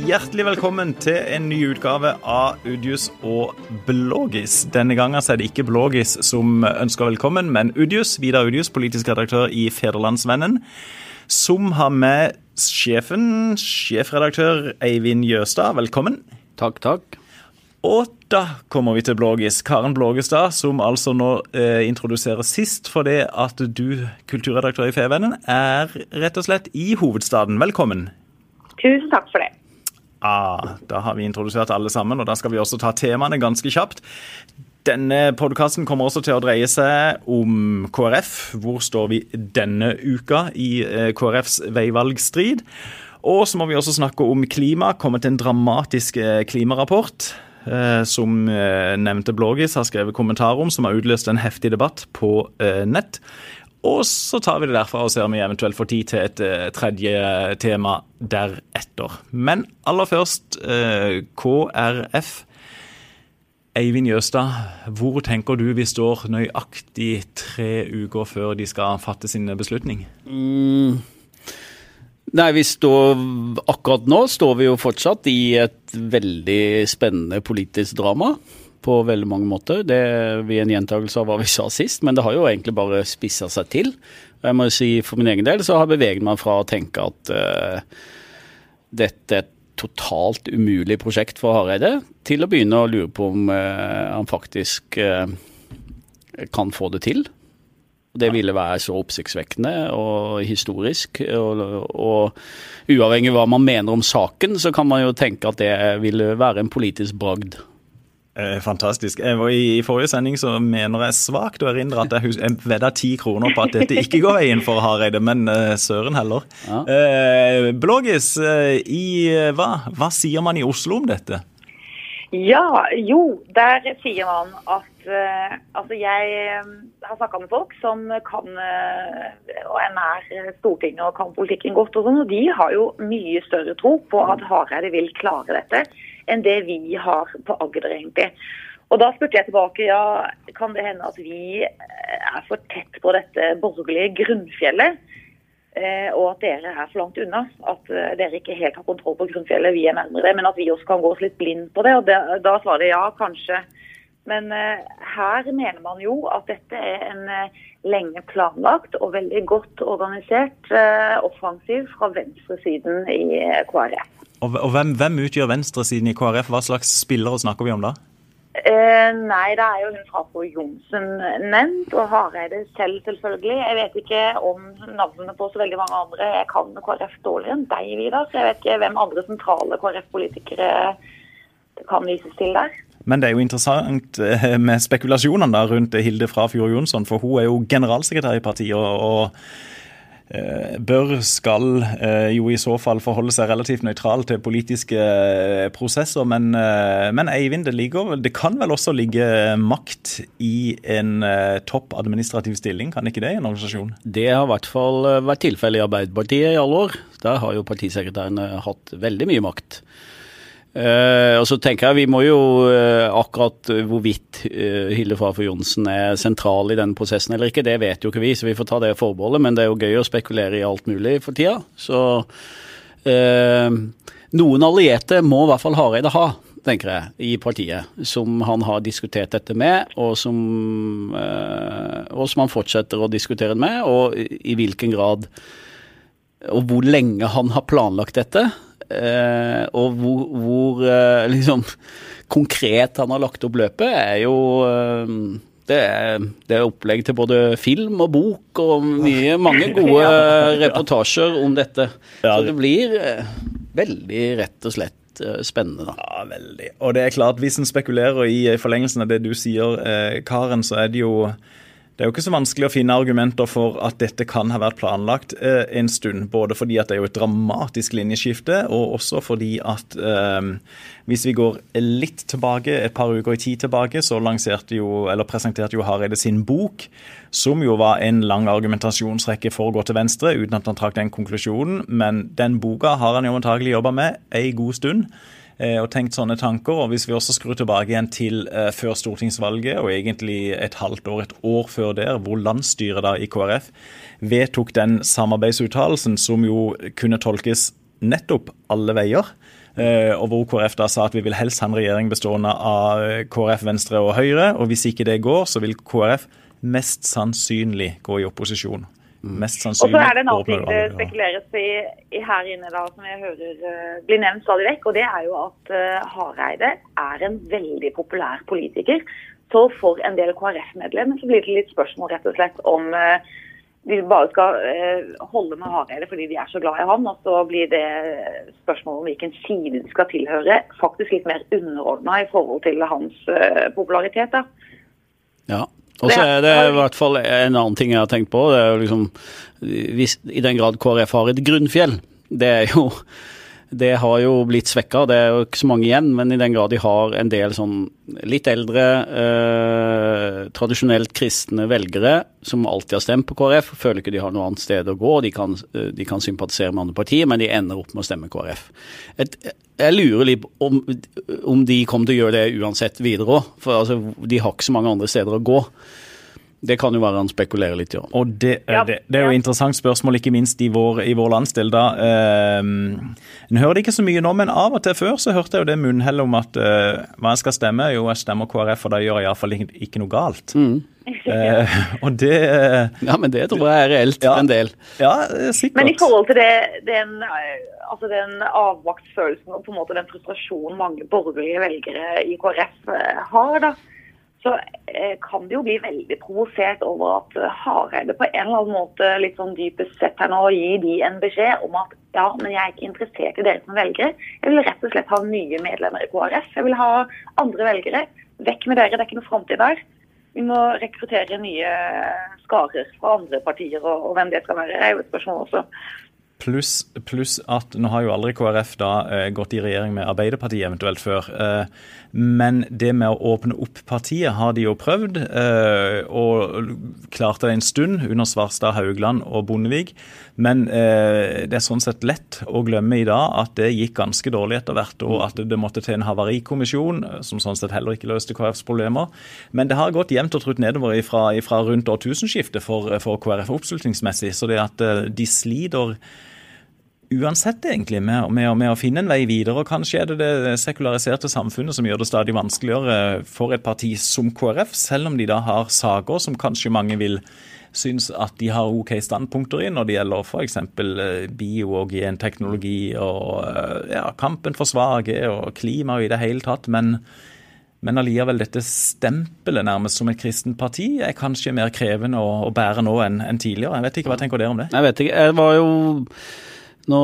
Hjertelig velkommen til en ny utgave av Udius og Blågis. Denne gangen er det ikke Blågis som ønsker velkommen, men Udius, Vidar Udius, politisk redaktør i Federlandsvennen, som har med sjefen, sjefredaktør Eivind Jøstad. Velkommen. Takk, takk. Og da kommer vi til Blågis. Karen Blågestad, som altså nå eh, introduserer sist fordi at du, kulturredaktør i Fevennen, er rett og slett i hovedstaden. Velkommen. Tusen takk for det. Ah, da har vi introdusert alle sammen, og da skal vi også ta temaene ganske kjapt. Denne podkasten kommer også til å dreie seg om KrF. Hvor står vi denne uka i eh, KrFs veivalgstrid? Og så må vi også snakke om klima. Kommet en dramatisk eh, klimarapport. Eh, som nevnte Blågis har skrevet kommentar om, som har utløst en heftig debatt på nett. Og så tar vi det derfra og ser om vi eventuelt får tid til et uh, tredje tema deretter. Men aller først uh, KrF. Eivind Jøstad, hvor tenker du vi står nøyaktig tre uker før de skal fatte sin beslutning? Mm. Nei, vi står Akkurat nå står vi jo fortsatt i et veldig spennende politisk drama på veldig mange måter. Det blir en gjentakelse av hva vi sa sist, men det har jo egentlig bare spissa seg til. Jeg må si For min egen del så har jeg beveget meg fra å tenke at uh, dette er et totalt umulig prosjekt for Hareide, til å begynne å lure på om uh, han faktisk uh, kan få det til. Det ville være så oppsiktsvekkende og historisk. Og, og, uavhengig av hva man mener om saken, så kan man jo tenke at det ville være en politisk bragd. Eh, fantastisk. I forrige sending så mener jeg svakt å erindre at jeg, jeg vedda ti kroner på at dette ikke går veien for Hareide, men uh, søren heller. Ja. Uh, Blågis, uh, i hva? Hva sier man i Oslo om dette? Ja, jo, der sier man at Altså, jeg har snakka med folk som kan og er nær Stortinget og kan politikken godt, og sånn, og de har jo mye større tro på at Hareide vil klare dette enn det vi har på Agder, egentlig. Og Da spurte jeg tilbake ja, kan det hende at vi eh, er for tett på dette borgerlige grunnfjellet. Eh, og at dere er for langt unna. At eh, dere ikke helt har kontroll på grunnfjellet, vi er nærmere det. Men at vi også kan gå oss litt blind på det. Og det, Da svarer det ja, kanskje. Men her mener man jo at dette er en lenge planlagt og veldig godt organisert offensiv fra venstresiden i KrF. Og, og hvem, hvem, utgjør venstresiden i KrF? Hva slags spillere snakker vi om da? Eh, nei, det er jo hun på Johnsen nevnt, og Hareide selv selvfølgelig. Jeg vet ikke om navnene på så veldig mange andre. Jeg kan KrF dårligere enn deg, Vidar. Jeg vet ikke hvem andre sentrale KrF-politikere det kan vises til der. Men det er jo interessant eh, med spekulasjonene rundt Hilde Frafjord Jonsson, for hun er jo generalsekretær i partiet. og, og Eh, bør, skal eh, jo i så fall forholde seg relativt nøytral til politiske prosesser. Men, men Eivind, det, ligger, det kan vel også ligge makt i en topp administrativ stilling, kan ikke det i en organisasjon? Det har i hvert fall vært tilfellet i Arbeiderpartiet i alle år. Der har jo partisekretærene hatt veldig mye makt. Uh, og så tenker jeg Vi må jo uh, akkurat hvorvidt uh, Hilde Frafjord Johnsen er sentral i denne prosessen eller ikke, det vet jo ikke vi, så vi får ta det forbeholdet. Men det er jo gøy å spekulere i alt mulig for tida. Så noen allierte må i hvert fall Hareide ha, tenker jeg, i partiet. Som han har diskutert dette med, og som, og som han fortsetter å diskutere med. Og i hvilken grad og hvor lenge han har planlagt dette. Eh, og hvor, hvor eh, liksom konkret han har lagt opp løpet, er jo eh, det er, det er, opplegg til både film og bok og mye, mange gode reportasjer om dette. Så det blir veldig rett og slett spennende, da. Ja, veldig. Og det er klart, hvis en spekulerer i forlengelsen av det du sier, Karen, så er det jo det er jo ikke så vanskelig å finne argumenter for at dette kan ha vært planlagt eh, en stund. Både fordi at det er jo et dramatisk linjeskifte, og også fordi at eh, hvis vi går litt tilbake, et par uker i tid tilbake, så lanserte jo, eller presenterte jo Hareide sin bok, som jo var en lang argumentasjonsrekke for å gå til venstre, uten at han trakk den konklusjonen. Men den boka har han jo antagelig jobba med ei god stund. Eh, og tenkt sånne tanker. Og hvis vi også skrur tilbake igjen til uh, før stortingsvalget, og egentlig et halvt år, et år før der, hvor landsstyret da i KrF vedtok den samarbeidsuttalelsen som jo kunne tolkes nettopp alle veier. Eh, og hvor KrF da sa at vi vil helst ha en regjering bestående av KrF, Venstre og Høyre. Og hvis ikke det går, så vil KrF mest sannsynlig gå i opposisjon. Mest sannsynlig. Og så er det en annen ting det spekuleres i, i, her inne da, som jeg hører uh, blir nevnt stadig vekk, og det er jo at uh, Hareide er en veldig populær politiker. Så for en del KrF-medlemmer så blir det litt spørsmål rett og slett om uh, de bare skal holde med Hareide fordi de er så glad i ham, og så blir det spørsmålet om hvilken side de skal tilhøre, faktisk litt mer underordna i forhold til hans popularitet. da. Og så er det i hvert fall en annen ting jeg har tenkt på. det er jo liksom, hvis, I den grad KrF har et grunnfjell, det er jo det har jo blitt svekka, det er jo ikke så mange igjen. Men i den grad de har en del sånn litt eldre, eh, tradisjonelt kristne velgere som alltid har stemt på KrF, føler ikke de har noe annet sted å gå. De kan, eh, de kan sympatisere med andre partier, men de ender opp med å stemme KrF. Et, jeg lurer litt om, om de kommer til å gjøre det uansett videre òg. For altså, de har ikke så mange andre steder å gå. Det kan jo være han spekulerer litt i. Ja. Og det, ja, det, det, er jo et interessant spørsmål, ikke minst i vår, i vår landsdel. da. Uh, en hører det ikke så mye nå, men av og til før så hørte jeg jo det munnhellet om at uh, hva jeg skal stemme. Jo, jeg stemmer KrF, og da gjør jeg iallfall ikke, ikke noe galt. Mm. Uh, og det Ja, men det tror jeg er reelt ja, en del. Ja, sikkert. Men i forhold til det, den, altså den avmaktsfølelsen og på en måte den frustrasjonen mange borgerlige velgere i KrF har, da så eh, kan det jo bli veldig provosert over at eh, Hareide på en eller annen måte litt sånn dypest sett her nå gir de en beskjed om at ja, men jeg er ikke interessert i dere som velgere. Jeg vil rett og slett ha nye medlemmer i KrF. Jeg vil ha andre velgere. Vekk med dere, det er ikke noe framtid der. Vi må rekruttere nye skarer fra andre partier, og, og hvem det skal være, er jo et spørsmål også. Pluss plus at nå har jo aldri KrF da eh, gått i regjering med Arbeiderpartiet eventuelt før. Eh, men det med å åpne opp partiet har de jo prøvd, eh, og klarte det en stund under Svarstad, Haugland og Bondevik. Men eh, det er sånn sett lett å glemme i dag at det gikk ganske dårlig etter hvert, og at det måtte til en havarikommisjon, som sånn sett heller ikke løste KrFs problemer. Men det har gått jevnt og trutt nedover ifra rundt årtusenskiftet for, for KrF oppslutningsmessig, så det at eh, de sliter uansett egentlig med, med, med, å finne en vei videre. og Kanskje er det det sekulariserte samfunnet som gjør det stadig vanskeligere for et parti som KrF, selv om de da har saker som kanskje mange vil synes at de har OK standpunkter i når det gjelder f.eks. Eh, bio- og genteknologi og eh, ja, kampen for svake og klima og i det hele tatt. Men, men allikevel, dette stempelet nærmest som et kristent parti er kanskje mer krevende å, å bære nå enn, enn tidligere. Jeg vet ikke, Hva tenker dere om det? Jeg vet ikke. Jeg var jo nå,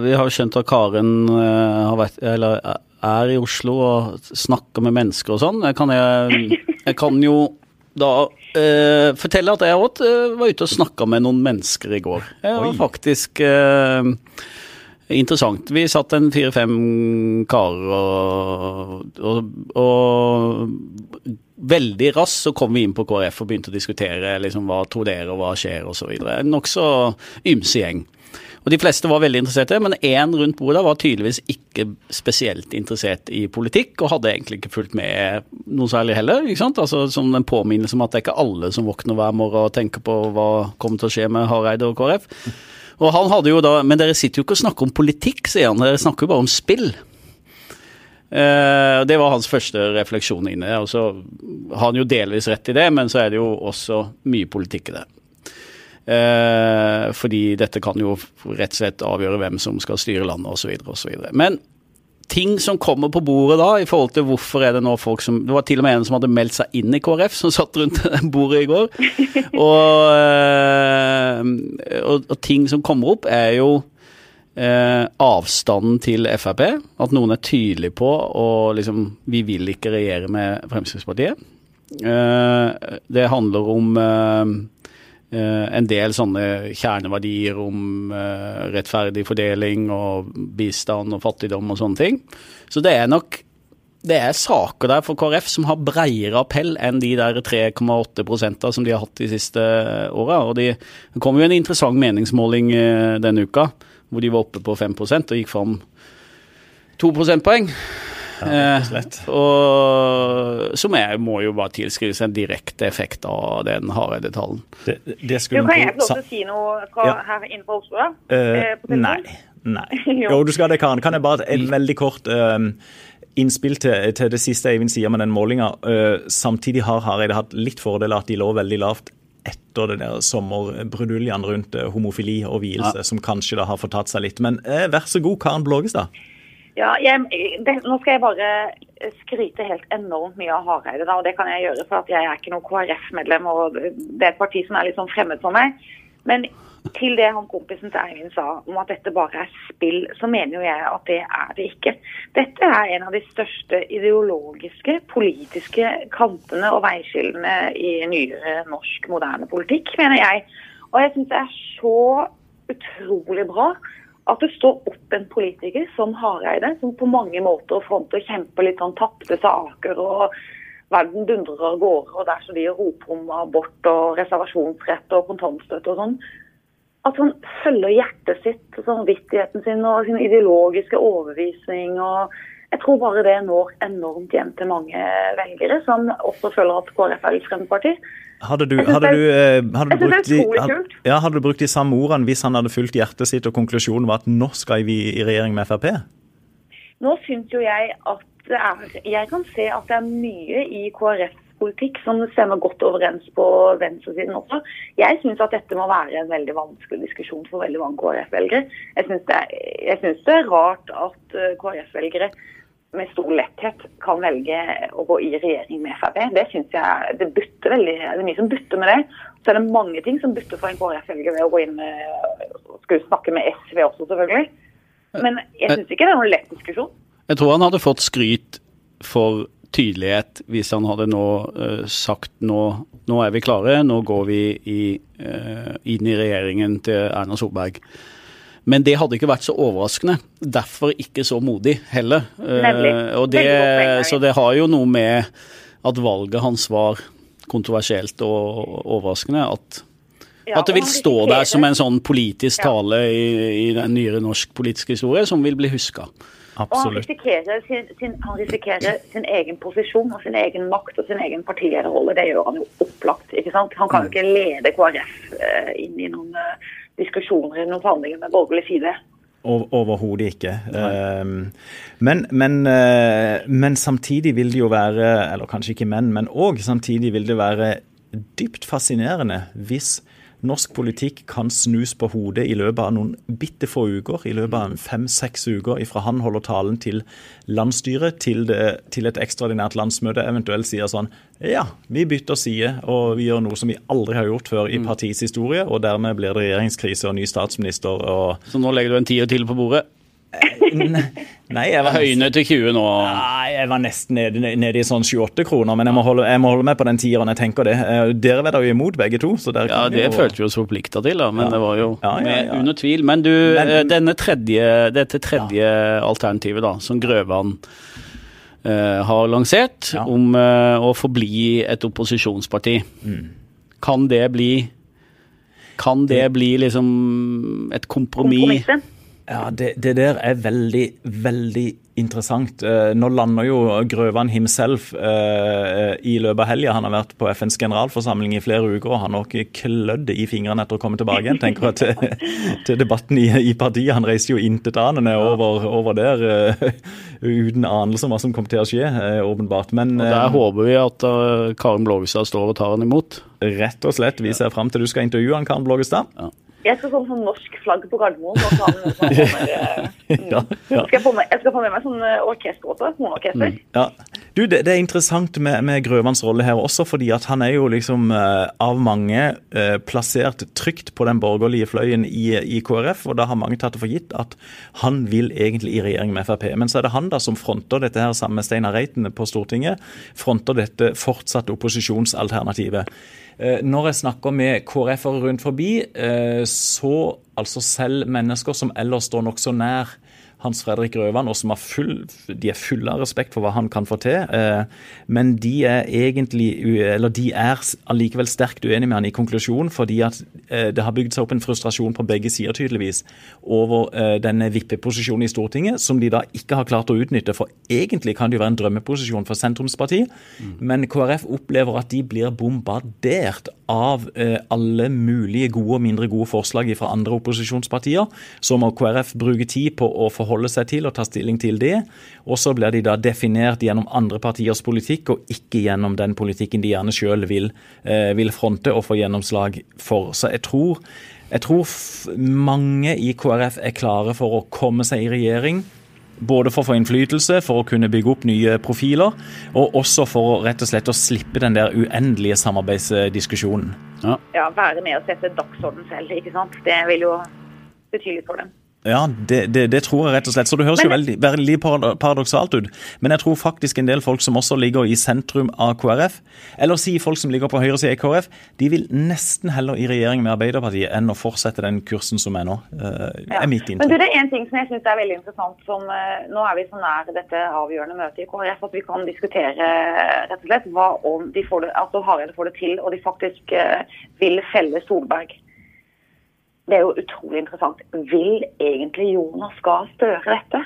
vi har jo skjønt at Karen uh, vært, eller, er i Oslo og snakker med mennesker og sånn. Jeg, jeg, jeg, kan jo da uh, fortelle at jeg òg uh, eh, var ute og snakka med noen mennesker i går. Det var faktisk interessant. Vi satt en fire-fem karer og, og, og veldig raskt så kom vi inn på KrF og begynte å diskutere liksom, hva tror dere og hva skjer osv. Nokså ymse gjeng. Og De fleste var veldig interesserte, men én rundt bordet var tydeligvis ikke spesielt interessert i politikk, og hadde egentlig ikke fulgt med noe særlig heller. ikke sant? Altså Som en påminnelse om at det er ikke alle som våkner hver morgen og tenker på hva kommer til å skje med Hareide og KrF. Og han hadde jo da, Men dere sitter jo ikke og snakker om politikk, sier han. Dere snakker jo bare om spill. Uh, det var hans første refleksjon inne. Og så har han jo delvis rett i det, men så er det jo også mye politikk i det. Eh, fordi dette kan jo rett og slett avgjøre hvem som skal styre landet osv. osv. Men ting som kommer på bordet da, i forhold til hvorfor er det nå folk som Det var til og med en som hadde meldt seg inn i KrF, som satt rundt bordet i går. Og, eh, og, og ting som kommer opp, er jo eh, avstanden til Frp. At noen er tydelige på og liksom Vi vil ikke regjere med Fremskrittspartiet. Eh, det handler om eh, en del sånne kjerneverdier om eh, rettferdig fordeling og bistand og fattigdom og sånne ting. Så det er nok det er saker der for KrF som har bredere appell enn de der 3,8% som de har hatt de siste åra. Og det kom jo en interessant meningsmåling eh, denne uka hvor de var oppe på 5% og gikk fram to prosentpoeng. Ja, og, som jeg må jo bare tilskrives en direkte effekt av den Hareide-talen. Det, det du, kan jeg få lov til å si noe fra ja. her inne på Oslo, da? Uh, nei. nei. jo. du skal det, Karen. Kan jeg bare et veldig kort uh, innspill til, til, det siste Eivind sier med den målinga. Uh, samtidig har Hareide hatt litt fordel av at de lå veldig lavt etter det der sommerbruduljen rundt homofili og vielse, ja. som kanskje da har fortatt seg litt. Men vær så god, Karen Blågestad. Ja, jeg, det, Nå skal jeg bare skryte helt enormt mye av Hareide. og Det kan jeg gjøre, for jeg er ikke noe KrF-medlem. og Det er et parti som er litt sånn fremmed for meg. Men til det han kompisen til Eivind sa om at dette bare er spill, så mener jo jeg at det er det ikke. Dette er en av de største ideologiske, politiske kampene og veiskillene i nyere norsk moderne politikk, mener jeg. Og jeg syns det er så utrolig bra at det står opp en politiker som Hareide, som på mange måter fronter og kjemper litt sånn tapte saker. og Verden dundrer av gårde, og der så de roper om abort og reservasjonsrett og kontantstøtte og sånn. At han følger hjertet sitt samvittigheten sin og sin ideologiske overbevisning. og Jeg tror bare det når enormt hjem til mange velgere, som også føler at KrF er et fremmedparti. Hadde du, hadde, du, eh, hadde, du brukt ja, hadde du brukt de samme ordene hvis han hadde fulgt hjertet sitt og konklusjonen var at nå skal vi i regjering med Frp? Nå syns jo jeg at det er Jeg kan se at det er mye i KrF politikk som stemmer godt overens på venstresiden også. Jeg syns at dette må være en veldig vanskelig diskusjon for veldig mange KrF-velgere. Jeg syns det, det, er rart at eh, KrF-velgere med stor letthet kan velge å gå i regjering med Frp. Det synes jeg det butter veldig, det er mye som butter med det. Så er det mange ting som butter for en KrF-velger ved å gå inn og skulle snakke med SV også, selvfølgelig. Men jeg syns ikke det er noen lett diskusjon. Jeg tror han hadde fått skryt for tydelighet hvis han hadde nå uh, sagt nå, nå, er vi klare, nå går vi i, uh, inn i regjeringen til Erna Solberg. Men det hadde ikke vært så overraskende. Derfor ikke så modig heller. Uh, det, så det har jo noe med at valget hans var kontroversielt og overraskende. At, ja, at det vil stå der som en sånn politisk tale i, i den nyere norsk politiske historie som vil bli huska. Og han risikerer, sin, sin, han risikerer, sin, egen posisjon og sin egen makt og sin egen partilederrolle. Det gjør han jo opplagt. ikke sant? Han kan jo mm. ikke lede KrF uh, inn i noen uh, diskusjoner i noen forhandlinger med borgerlig side. Overhodet ikke. Um, men, men, uh, men, samtidig vil det jo være, eller kanskje ikke men, men òg samtidig vil det være dypt fascinerende hvis norsk politikk kan snus på hodet i løpet av noen bitte få uker. I løpet av fem-seks uker ifra han holder talen til landsstyret til, det, til, et ekstraordinært landsmøte, eventuelt sier sånn ja, vi bytter side og vi gjør noe som vi aldri har gjort før i mm. partiets historie, og dermed blir det regjeringskrise og ny statsminister og Så nå legger du en tier til på bordet? Nei, jeg var Høyne til 20 nå? Nei, jeg var nesten nede, nede i sånn 28 kroner. Men jeg må, holde, jeg må holde med på den tieren jeg tenker det. Eh, dere var da jo imot begge to. ja, det jo... følte vi oss forplikta til, da. Men ja. det var jo ja, ja, under tvil. Men du, men, eh, denne tredje, dette tredje alternativet da, som Grøvan uh, har lansert, om uh, å forbli et opposisjonsparti, mm. kan det bli kan det bli liksom et kompromiss? Kompromisset? Ja, det, det, der er veldig, veldig interessant. Eh, nå lander jo Grøvan himself uh, i løpet av helga. Han har vært på FNs generalforsamling i flere uker og har nok klødd i fingrene etter å komme tilbake igjen. tenker jeg til, til debatten i, i, partiet. Han reiste jo intetanende over, over der uh, uten anelse om hva som kommer til å skje, åpenbart. Men og Der håper vi at Karen Blågestad står og tar han imot. Rett og slett. Vi ser fram til du skal intervjue han, Karen Blågestad. Ja. Jeg skal sånn, sånn norsk flagg på Gardermoen. Og med sånn, ja, ja. Skal jeg, få med, jeg skal få med meg sånn eh, orkester også. Hornorkester. Mm, ja. Du, det, det, er interessant med, med Grøvans rolle her også, fordi at han er jo liksom uh, av mange uh, plassert trygt på den borgerlige fløyen i, i, KrF, og da har mange tatt det for gitt at han vil egentlig i regjering med Frp. Men så er det han da som fronter dette her sammen med Steinar Reiten på Stortinget, fronter dette fortsatte opposisjonsalternativet. Uh, når jeg snakker med KrF-ere rundt forbi, så altså selv mennesker som ellers står nokså nær Hans Fredrik Røvan, og som har full, de er fulle av respekt for hva han kan få til. Eh, men de er egentlig, eller de er allikevel sterkt uenige med han i konklusjonen, fordi at eh, det har bygd seg opp en frustrasjon på begge sider, tydeligvis, over eh, denne vippeposisjonen i Stortinget, som de da ikke har klart å utnytte. For egentlig kan det jo være en drømmeposisjon for sentrumsparti, mm. men KrF opplever at de blir bombardert av alle mulige gode og mindre gode forslag fra andre opposisjonspartier. Så må KrF bruke tid på å få forholde seg til og ta stilling til det. Og så blir de da definert gjennom andre partiers politikk, og ikke gjennom den politikken de gjerne sjøl vil, eh, vil, fronte og få gjennomslag for. Så jeg tror, jeg tror mange i KrF er klare for å komme seg i regjering. Både for å få innflytelse, for å kunne bygge opp nye profiler, og også for å rett og slett å slippe den der uendelige samarbeidsdiskusjonen. Ja, ja være med og sette dagsorden selv, ikke sant. Det vil jo bety litt for dem. Ja, det, det, det, tror jeg rett og slett. Så det høres men, jo veldig, veldig, paradoksalt ut. Men jeg tror faktisk en del folk som også ligger i sentrum av KrF, eller si folk som ligger på høyresida i KrF, de vil nesten heller i regjering med Arbeiderpartiet enn å fortsette den kursen som er nå. Uh, ja. er mitt inntrykk. Men du, Det er en ting som jeg syns er veldig interessant. som uh, Nå er vi så nær dette avgjørende møtet i KrF at vi kan diskutere rett og slett hva om de får det, altså Hareide får det til og de faktisk uh, vil felle Solberg det er jo utrolig interessant. Vil egentlig Jonas Gahr Støre dette?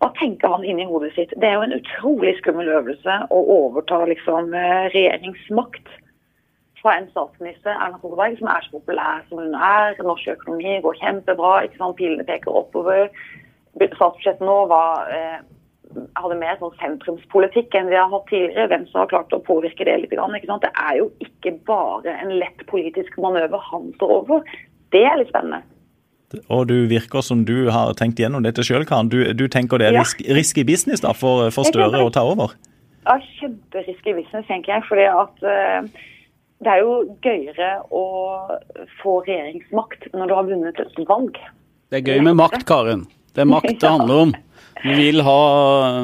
Hva tenker han inni hodet sitt? Det er jo en utrolig skummel øvelse å overta liksom, eh, regjeringsmakt fra en statsminister Erna Solberg, som er så populær som hun er. Norsk økonomi går kjempebra. ikke sant? Pilene peker oppover. Statsbudsjettet nå var, eh, hadde mer sånn sentrumspolitikk enn vi har hatt tidligere. Venstre har klart å påvirke det litt. Ikke sant? Det er jo ikke bare en lett politisk manøver han står over. Det er litt spennende. Og du virker som du har tenkt gjennom dette sjøl, Karen. Du, du, tenker det er ja. risky business da, for, for Støre å ta over? Ja, kjemperisky business, tenker jeg. fordi at uh, det er jo gøyere å få regjeringsmakt når du har vunnet et valg. Det er gøy med makt, Karen. Det er makt det handler om. Vi vil ha,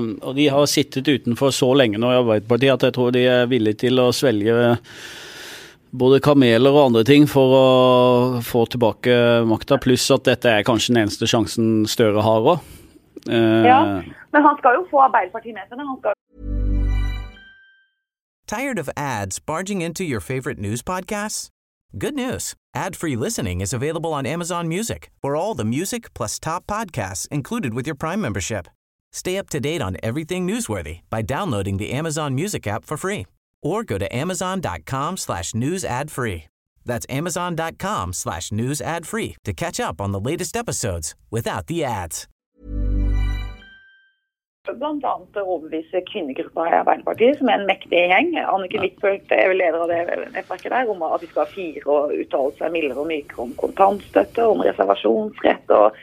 og De har sittet utenfor så lenge nå i Arbeiderpartiet at jeg tror de er villige til å svelge både kameler og andre ting for å få tilbake makta, pluss at dette er kanskje den eneste sjansen Støre har òg. Uh, ja, men han skal jo få Arbeiderpartiet med seg. Han skal Tired of ads barging into your favorite news podcasts? Good news. Ad-free listening is available on Amazon Music for all the music plus top podcasts included with your Prime membership. Stay up to date on everything newsworthy by downloading the Amazon Music app for free or go to amazon.com slash news ad free. That's amazon.com slash news ad free to catch up on the latest episodes without the ads. Blant annet overbevise kvinnegruppa i Arbeiderpartiet, som er en mektig gjeng. Anniken Huitfeldt er leder av det nettverket der, om at vi skal ha fire og uttale seg mildere og mykere om kontantstøtte, om reservasjonsrett og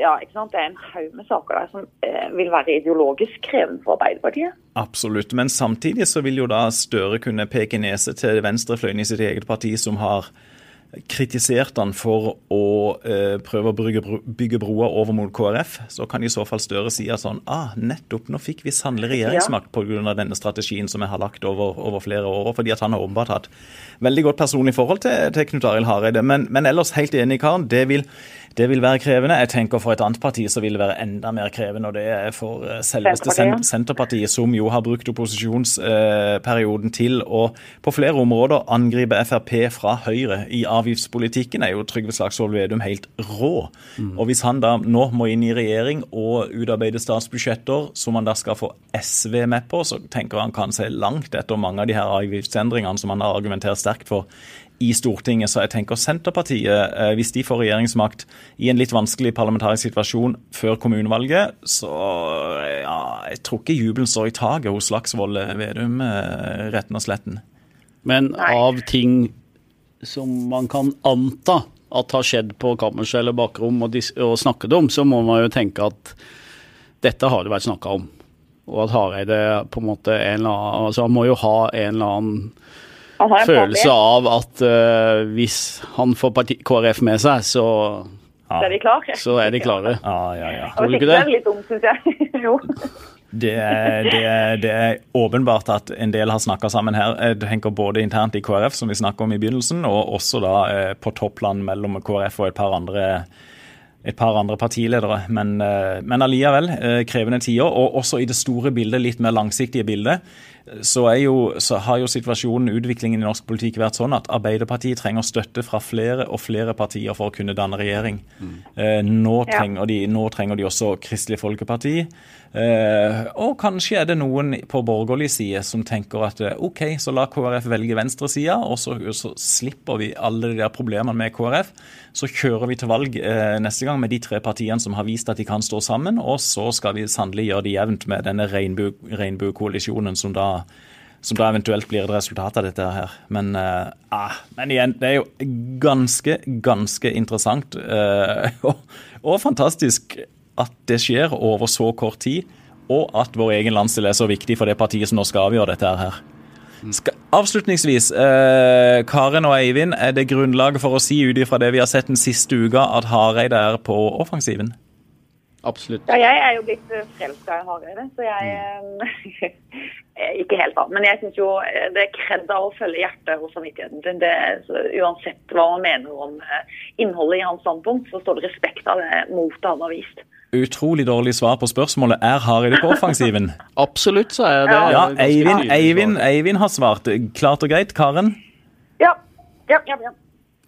ja, ikke sant? Det er en haug med saker der som eh, vil være ideologisk krevende for Arbeiderpartiet. Absolutt, men samtidig så vil jo da Støre kunne peke nese til venstrefløyen i sitt eget parti, som har kritisert han for å eh, prøve å bygge, bygge broer over mot KrF, så kan i så fall Støre si at sånn ah, nettopp nå fikk vi sannelig regjeringsmakt pga. denne strategien som jeg har lagt over, over, flere år. Fordi at han har åpenbart hatt veldig godt personlig forhold til, til Knut Arild Hareide. Men, men, ellers helt enig, Karen. Det vil det vil være krevende. Jeg tenker For et annet parti så vil det være enda mer krevende. og Det er for eh, selveste Senterpartiet, som jo har brukt opposisjonsperioden til å på flere områder angripe Frp fra Høyre. I avgiftspolitikken er jo Trygve Slagsvold Vedum helt rå. Mm. Og Hvis han da nå må inn i regjering og utarbeide statsbudsjetter som han da skal få SV med på, så tenker han kan se langt etter mange av de her avgiftsendringene som han har argumentert sterkt for i Stortinget. Så jeg tenker Senterpartiet, eh, hvis de får regjeringsmakt i en litt vanskelig parlamentarisk situasjon før kommunevalget, så ja, jeg tror ikke jubelen står i taket hos Slagsvold Vedum, eh, retten og sletten. Men av ting som man kan anta at har skjedd på kammerset eller bakrom og, og snakket om, så må man jo tenke at dette har det vært snakka om. Og at Hareide på en måte en eller annen, altså Han må jo ha en eller annen følelse av at uh, hvis han får parti KrF med seg, så ja. er de klare. Så er de klare. Ja, ja, ja. Tror du ikke det? Det er litt dumt, syns jeg. jo. Det er, det, er, det er, åpenbart at en del har snakka sammen her. Jeg tenker både internt i KrF, som vi snakka om i begynnelsen, og også da eh, på toppland mellom KrF og et par andre et par andre partiledere. Men, eh, men allikevel eh, krevende tider. Og også i det store bildet, litt mer langsiktige bildet, så, jo, så, har jo situasjonen, utviklingen i norsk politikk vært sånn at Arbeiderpartiet trenger støtte fra flere og flere partier for å kunne danne regjering. Mm. Nå, trenger de, nå, trenger de, også Kristelig Folkeparti. Og kanskje er det noen på borgerlig side som tenker at OK, så la KrF velge venstresida, og så, så, slipper vi alle de der problemene med KrF. Så kjører vi til valg neste gang med de tre partiene som har vist at de kan stå sammen, og så skal vi sannelig gjøre det jevnt med denne regnbuekoalisjonen som da som da eventuelt blir et resultat av dette her. Men, uh, men igjen, det er jo ganske, ganske interessant uh, og, og, fantastisk at det skjer over så kort tid, og at vår egen landsdel er så viktig for det partiet som nå skal avgjøre dette her. Skal, avslutningsvis, eh, Karen og Eivind, er det grunnlag for å si ut ifra det vi har sett den siste uka, at Hareide er på offensiven? Absolutt. Ja, jeg er jo blitt frelst forelska i Hareide, så jeg mm. Ikke helt, da. Men jeg syns jo eh, det er kred av å følge hjertet og samvittigheten sin. Det, uansett hva man mener om eh, innholdet i hans standpunkt, så står det respekt av det motet han har vist. Utrolig dårlig svar på spørsmålet. Er Hareide på offensiven? Absolutt, så er det. Ja, Eivind, Eivind, Eivind har svart. Klart og greit. Karen? Ja. Ja, ja, ja.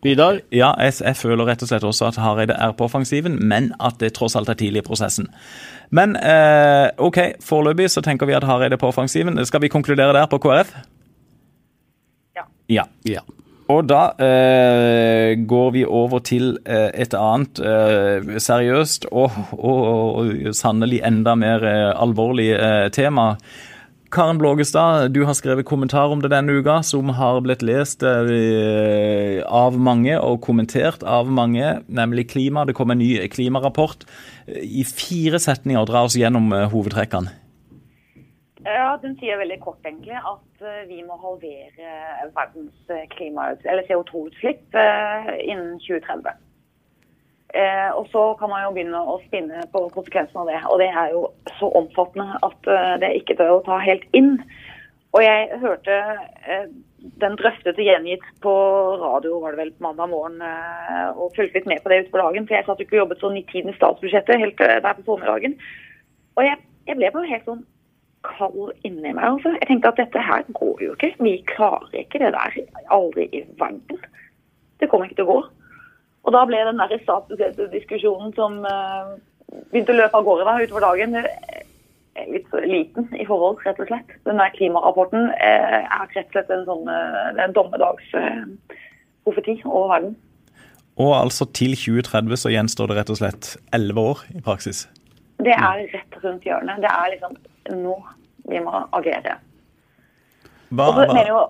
Vidar? Ja, jeg, jeg, føler rett og slett også at Hareide er på offensiven, men at det tross alt er tidlig i prosessen. Men eh, OK, foreløpig så tenker vi at Hareide er på offensiven. Skal vi konkludere der på KrF? Ja. Ja. ja. Og da eh, går vi over til eh, et annet eh, seriøst og, og, og, sannelig enda mer eh, alvorlig eh, tema. Karen Blågestad, du har skrevet kommentar om det denne uka, som har blitt lest av mange og kommentert av mange, nemlig klima. Det kom en ny klimarapport. I fire setninger, dra oss gjennom hovedtrekkene. Ja, Den sier veldig kort egentlig at eh, vi må halvere verdens CO2-utslipp innen 2030. Eh, og så kan man jo begynne å spinne på konsekvensene av det. Og det er jo så omfattende at eh, det ikke til å ta helt inn. Og jeg hørte eh, den drøftete gjengitt på radio var det vel på mandag morgen, eh, og fulgte litt med på det utover dagen. For jeg satt jo ikke og jobbet sånn i tiden i statsbudsjettet helt eh, der på formiddagen. Og jeg, jeg ble bare helt sånn kald inni meg. Altså. Jeg tenkte at dette her går jo ikke. Vi klarer ikke det der. Aldri i verden. Det kommer ikke til å gå. Og da ble den der statusdiskusjonen som uh, begynte å løpe av gårde da, utover dagen, eh, litt liten i forhold, rett og slett. Den der klimarapporten uh, er rett og slett en sånn uh, dommedagsprofeti over verden. Og altså til 2030 så gjenstår det rett og slett elleve år i praksis? Det er rett rundt hjørnet. Det er liksom nå vi må agere. Hva, hva? mener jo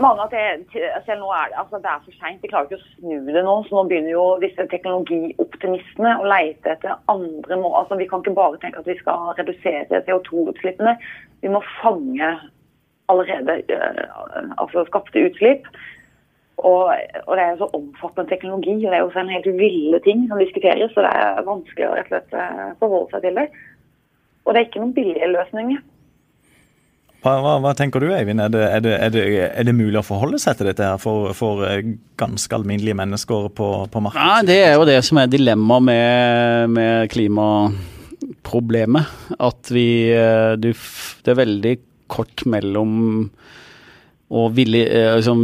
mange at det, selv nå er det, altså det er for seint. De klarer ikke å snu det nå. Så nå begynner jo disse teknologioptimistene å leite etter andre måter. Altså, vi kan ikke bare tenke at vi skal redusere CO2-utslippene. Vi må fange allerede uh, altså skapte utslipp. Og, og, det er jo så omfattende teknologi, og det er jo en helt ville ting som diskuteres. Så det er vanskelig å rett og slett uh, forholde seg til det. Og det er ikke noen billige løsninger. Hva, hva, hva, tenker du, Eivind? Er det, er, det, er, det, er det, mulig å forholde seg til dette her for, for eh, ganske alminnelige mennesker på, på markedet? Nei, det er jo det som er dilemmaet med, med, klimaproblemet. At vi eh, du, Det er veldig kort mellom å ville eh, liksom,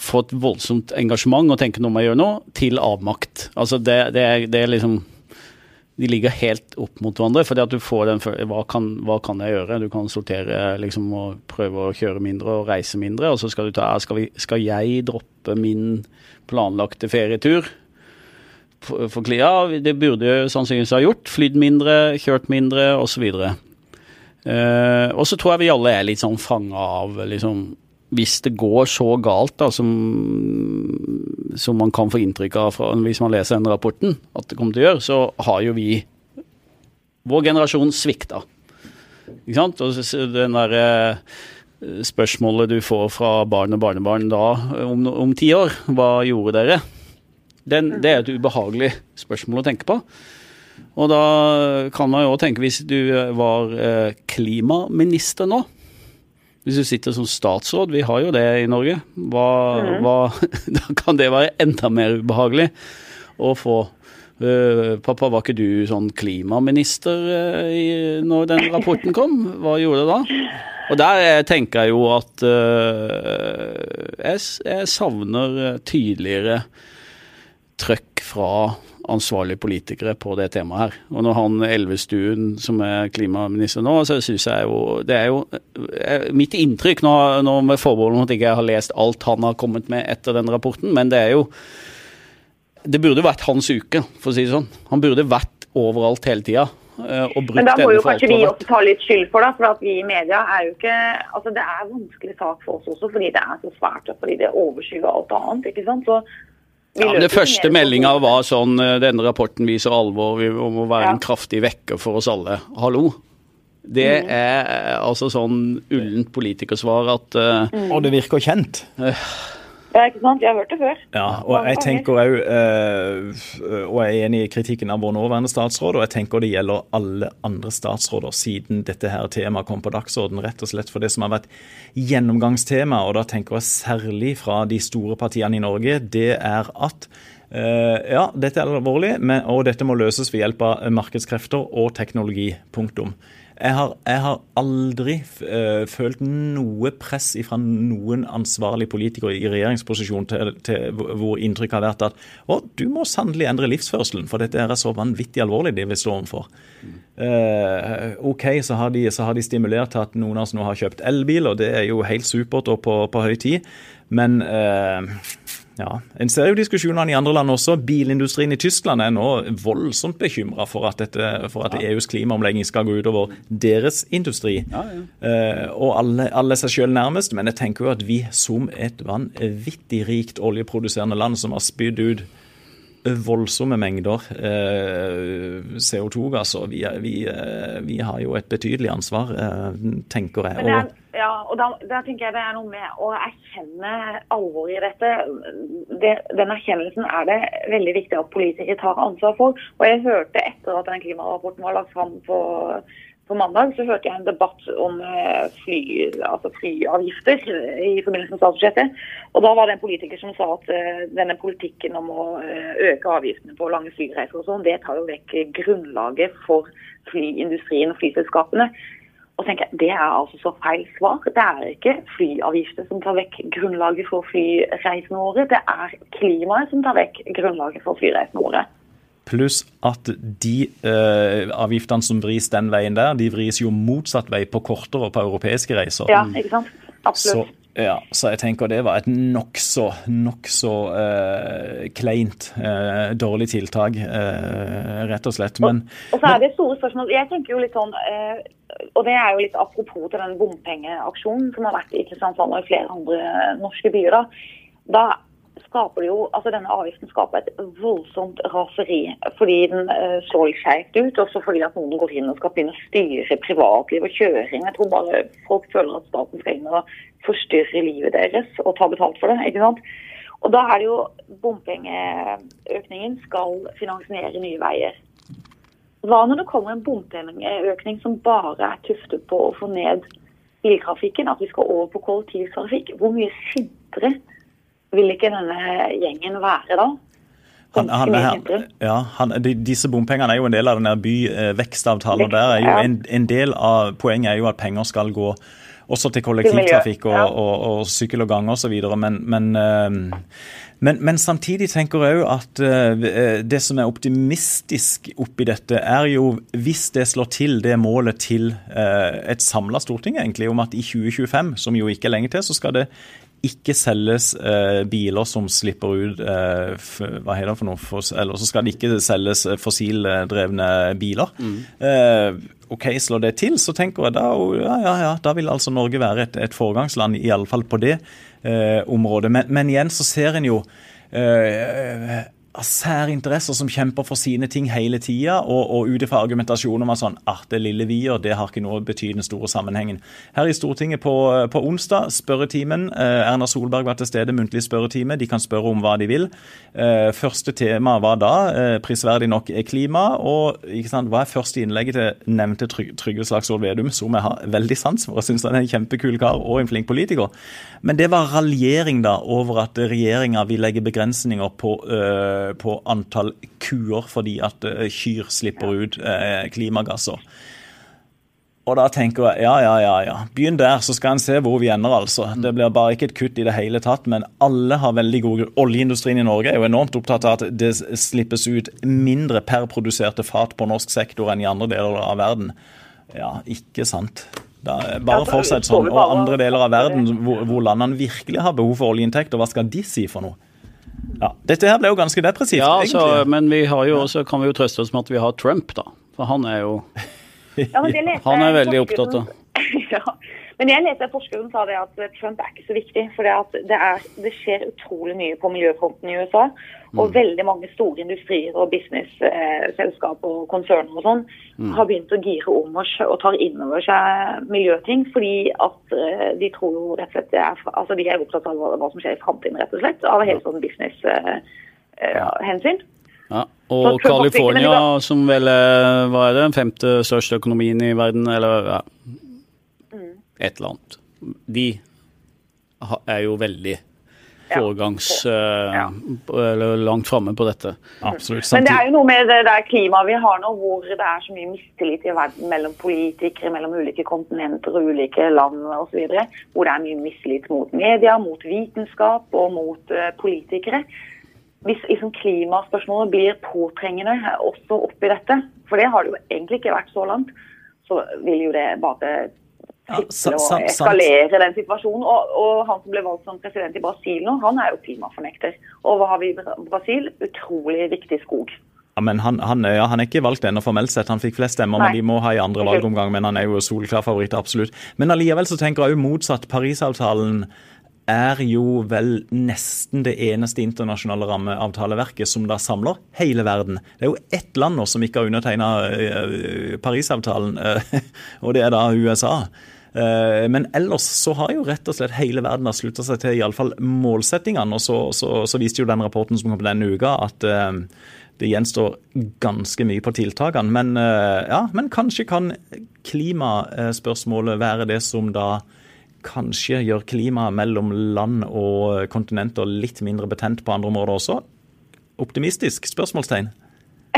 få et voldsomt engasjement og tenke noe om å gjøre noe, til avmakt. Altså det, det, er, det er liksom de ligger helt opp mot hverandre. fordi at du får den hva kan, hva kan jeg gjøre? Du kan sortere liksom, og prøve å kjøre mindre og reise mindre. Og så skal du ta skal, vi, skal jeg droppe min planlagte ferietur? For, for ja, det burde jeg sannsynligvis ha gjort. Flydd mindre, kjørt mindre osv. Uh, eh, og så tror jeg vi alle er litt sånn fanga av liksom hvis det går så galt da, som, som, man kan få inntrykk av fra, hvis man leser den rapporten, at det kommer til å gjøre, så har jo vi Vår generasjon svikta. Ikke sant? Og den der eh, spørsmålet du får fra barn og barnebarn da om, om ti år, hva gjorde dere? Den, det er et ubehagelig spørsmål å tenke på. Og da kan man jo tenke, hvis du var eh, klimaminister nå, hvis du sitter som statsråd, vi har jo det i Norge, hva, mm. hva, da kan det være enda mer ubehagelig å få Uh, pappa, var ikke du sånn klimaminister uh, i, når den rapporten kom? Hva gjorde du da? Og der tenker jeg jo at uh, jeg, jeg, savner tydeligere trøkk fra ansvarlige politikere på det temaet her. Og når han Elvestuen, som er klimaminister nå, så syns jeg jo Det er jo mitt inntrykk, nå, nå med forbehold om at jeg ikke har lest alt han har kommet med etter den rapporten, men det er jo det burde vært hans uke, for å si det sånn. Han burde vært overalt hele tida. Eh, Men da må jo kanskje vi også ta litt skyld for det. For at vi i media er jo ikke Altså det er vanskelig sak for oss også, fordi det er så svært. og Fordi det overskygger alt annet. ikke sant? Så ja, men det første meldinga var sånn eh, Denne rapporten viser alvor, vi må være ja. en kraftig vekker for oss alle. Hallo? Det mm. er eh, altså sånn ullent politikersvar at uh, mm. Og det virker kjent. Uh, ja, ikke sant. Jeg har hørt det før. Ja, og jeg tenker òg, uh, og jeg er enig i kritikken av vår nåværende statsråd, og jeg tenker det gjelder alle andre statsråder siden dette her temaet kom på dagsorden, rett og slett for det som har vært gjennomgangstema, og da tenker jeg særlig fra de store partiene i Norge, det er at Uh, ja, dette er alvorlig, men, og dette må løses ved hjelp av markedskrefter og teknologi. Punktum. Jeg har, jeg har aldri uh, følt noe press fra noen ansvarlige politikere i regjeringsposisjon til, til hvor inntrykket har vært at å, du må sannelig endre livsførselen, for dette er så vanvittig alvorlig det vi står overfor. Uh, OK, så har, de, så har, de, stimulert til at noen av oss nå har kjøpt elbil, og det er jo helt supert og på, på høy tid, men uh, ja, En ser jo diskusjonene i andre land også. Bilindustrien i Tyskland er nå voldsomt bekymra for at, dette, for at ja. EUs klimaomlegging skal gå utover deres industri. Ja, ja. Eh, og alle, alle seg sjøl nærmest. Men jeg tenker jo at vi som et vanvittig rikt oljeproduserende land som har spydd ut voldsomme mengder eh, CO2-gasser. Vi, vi, eh, vi, har jo et betydelig ansvar, eh, tenker jeg. Er, ja, og da, da, tenker jeg det er noe med å erkjenne alvoret i dette. Det, den erkjennelsen er det veldig viktig at politikere tar ansvar for. Og jeg hørte etter at den klimarapporten var lagt fram på på mandag så hørte jeg en debatt om eh, fly, altså flyavgifter eh, i forbindelse med statsbudsjettet. Og Da var det en politiker som sa at uh, denne politikken om å øke avgiftene på lange flyreiser og sånn, det tar jo vekk grunnlaget for flyindustrien og flyselskapene. Og tenker jeg, Det er altså så feil svar. Det er ikke flyavgifter som tar vekk grunnlaget for flyreisene våre. Det er klimaet som tar vekk grunnlaget for flyreisene våre. Pluss at de eh, avgiftene som vris den veien der, de vris jo motsatt vei på kortere og på europeiske reiser. Ja, ikke sant? Absolutt. Så, ja, så jeg tenker det var et nokså, nokså eh, kleint, eh, dårlig tiltak, eh, rett og slett. Men, og, og, så er det store spørsmål. Jeg tenker jo litt sånn, eh, og det er jo litt apropos til den bompengeaksjonen som har vært i Kristiansand og i flere andre norske byer. da, da skaper det jo, altså Denne avgiften skaper et voldsomt raseri fordi den uh, slår skjevt ut. Også fordi at noen går inn og skal begynne å styre privatliv og kjøring. Jeg tror bare folk føler at staten skal inn og forstyrre livet deres og ta betalt for det. ikke sant? Og da er det jo bompengeøkningen skal finansiere nye veier. Hva når det kommer en bompengeøkning som bare er tuftet på å få ned biltrafikken, at vi skal over på kollektivtrafikk? Hvor mye sintere vil ikke denne gjengen være da? Han, han, her, ja, han, de, disse bompengene er jo en del av den byvekstavtalen. Eh, der er jo en, en, del av Poenget er jo at penger skal gå også til kollektivtrafikk og, og, og, og sykkel og gange osv. Men, men, men, men, samtidig tenker jeg òg at det som er optimistisk oppi dette, er jo hvis det slår til det målet til et samla storting egentlig, om at i 2025, som jo ikke er lenge til, så skal det ikke selges eh, biler som slipper ut eh, Hva heter det for noe? For, eller så skal det ikke selges eh, fossildrevne biler. Mm. Eh, OK, slår det til, så tenker jeg da ja, ja, ja, da vil altså Norge være et, et foregangsland, iallfall på det eh, området. Men, men, igjen så ser en jo eh, særinteresser som kjemper for sine ting hele tida, og, og ut ifra argumentasjon om at sånn, ah, det lille vi gjør, det har ikke noe å bety den store sammenhengen. Her i Stortinget på, på onsdag, spørretimen. Eh, Erna Solberg var til stede, muntlig spørretime. De kan spørre om hva de vil. Eh, første tema var da, eh, prisverdig nok, er klima. Og sant, hva er første innlegget til nevnte Trygve Slagsvold Vedum, som jeg har veldig sans for. Jeg syns han er en kjempekul kar og en flink politiker. Men det var raljering da over at regjeringa vil legge begrensninger på øh, på antall kuer fordi at eh, kyr slipper ut eh, klimagasser. Og da tenker jeg ja, ja, ja, ja. Begynn der, så skal en se hvor vi ender, altså. Det blir bare ikke et kutt i det hele tatt, men alle har veldig gode Oljeindustrien i Norge er jo enormt opptatt av at det slippes ut mindre per produserte fat på norsk sektor enn i andre deler av verden. Ja, ikke sant. Da, bare fortsett sånn. Og andre deler av verden hvor, hvor landene virkelig har behov for oljeinntekter, hva skal de si for noe? Ja, Dette her ble jo ganske depressivt, Ja, altså, egentlig. men vi har jo også, kan vi jo trøste oss med at vi har Trump, da. For han er jo Ja, Han er veldig opptatt ja. Men jeg leste at forskeren sa det at Trump er ikke så viktig. For det, at det, er, det skjer utrolig mye på miljøfronten i USA. Mm. Og veldig mange store industrier og businessselskap og konserner og sånn Mm. har begynt å gire om og, og tar inn over seg miljøting. Fordi at eh, de tror jo rett og slett er, altså de er opptatt av hva, som skjer i framtiden, rett og slett. Av helt sånn business-hensyn. ja. Og California, som vel hva er det, den femte største økonomien i verden, eller ja, Mm. et eller annet. De er jo veldig foregangs... eh, Ja. Eller langt framme på dette. Absolutt. Men det er jo noe med det der klimaet vi har nå, hvor det er så mye mistillit i verden mellom politikere, mellom ulike kontinenter og ulike land osv. Hvor det er mye mistillit mot media, mot vitenskap og mot eh, politikere. Hvis liksom, klimaspørsmålet blir påtrengende også oppi dette, for det har det jo egentlig ikke vært så langt, så vil jo det bare Ja, sant, sant. eskalere den situasjonen. Og, og han som ble valgt som president i Brasil nå, han er jo klimafornekter. Og hva har vi i Bra- Brasil? Utrolig viktig skog. ja, men han, han, ja, han er ikke valgt ennå formelt sett. Han fikk flest stemmer, men Nei. de må ha i andre valgomgang. Men han er jo solklar favoritt, absolutt. Men allikevel så tenker jeg jo motsatt. Parisavtalen er jo vel nesten det eneste internasjonale rammeavtaleverket som da samler hele verden. Det er jo ett land nå som ikke har undertegna Parisavtalen, eh, og det er da USA. Eh, Men ellers så har jo rett og slett hele verden har slutta seg til iallfall målsettingene. Og så, så, så viste jo den rapporten som kom denne uka, at eh, det gjenstår ganske mye på tiltakene. Men, eh, ja, men kanskje kan klimaspørsmålet være det som da kanskje gjør klimaet mellom land og kontinenter litt mindre betent på andre områder også? Optimistisk? Spørsmålstegn.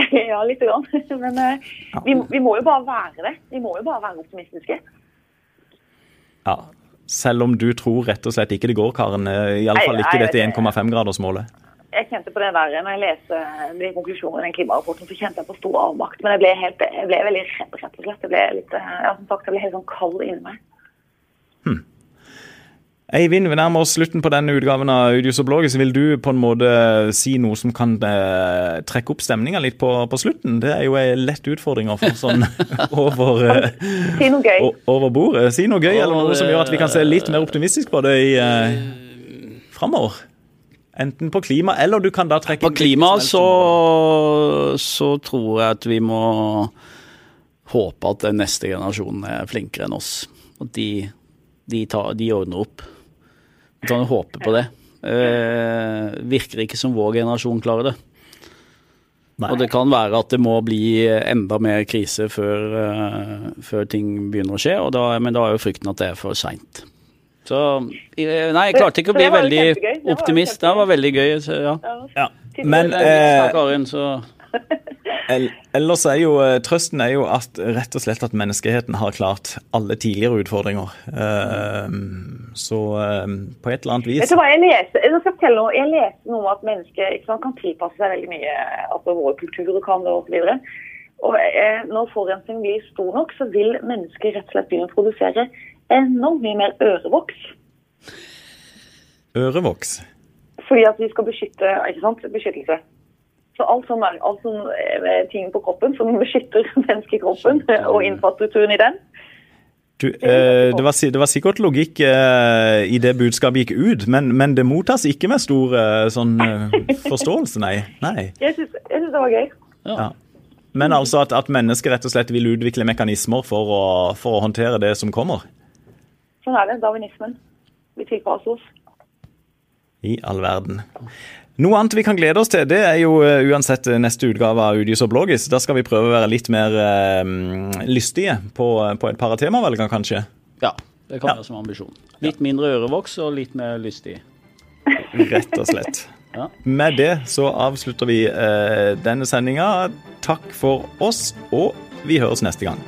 ja, lite grann. Men vi, vi må jo bare være det. Vi må jo bare være optimistiske. Ja. Selv om du tror rett og slett ikke det går, Karen. Iallfall Nei, ikke dette det- 1,5-gradersmålet. Jeg kjente på det der når jeg leste de konklusjonene i den klimarapporten, så kjente jeg på stor avmakt. Men jeg ble, helt, jeg ble veldig redd, rett og slett. Jeg ble litt, eh, ja, som sagt, jeg ble helt sånn kald inni meg. Eivind, vi nærmer oss slutten på denne utgaven av Udius og Blogges. Vil du på en måte si noe som kan eh, trekke opp stemninga litt på, på slutten? Det er jo en lett utfordring å få sånn over, eh, Si noe gøy. o- over bordet. Si noe gøy, eller noe som gjør at vi kan se litt mer optimistisk på det i eh, framover. Enten på klima, eller du kan da trekke På klima så, så tror jeg at vi må håpe at den neste generasjonen er flinkere enn oss. At de, de, tar, de ordner opp. Kan jo håpe på det. Eh, virker ikke som vår generasjon klarer det. Nei. Og det kan være at det må bli enda mer krise før, uh, før ting begynner å skje, og da, men da er jo frykten at det er for seint. Så eh, Nei, jeg klarte ikke å bli veldig optimist. Det var veldig gøy. Så, ja. Ja. Men Eh, Ellers er jo eh, trøsten er jo at rett og slett at menneskeheten har klart alle tidligere utfordringer. Eh, så eh, på et eller annet vis Vet du hva, jeg leste, jeg skal noe, jeg leste noe om at mennesker ikke sant, kan tilpasse seg veldig mye. Altså våre kulturer kan det osv. Og eh, når forurensningen blir stor nok, så vil mennesker rett og slett begynne å produsere enormt mye mer ørevoks. Ørevoks. Fordi at vi skal beskytte, ikke sant, beskyttelse. Så alt som er alt som er ting på kroppen som beskytter menneskekroppen og infrastrukturen i den, Du, eh, det, var, det var sikkert logikk eh, i det budskapet gikk ut, men, men det mottas ikke med stor eh, sånn eh, forståelse, nei. nei. jeg syns det var gøy. Ja. Men altså at, at mennesker rett og slett vil utvikle mekanismer for å, for å håndtere det som kommer. Sånn er det, darwinismen. Vi tilpasser oss. I all verden. Noe annet vi kan glede oss til, det er jo eh, uansett neste utgave av Udius og Blågis. Da skal vi prøve å være litt mer um, lystige på, på et par av temavalgene, kanskje. Ja, det kan Ja. være som ambisjon. Litt mindre ørevoks og litt mer lystig. Rett og slett. Ja. Med det så avslutter vi uh, denne sendinga. Takk for oss, og vi høres neste gang.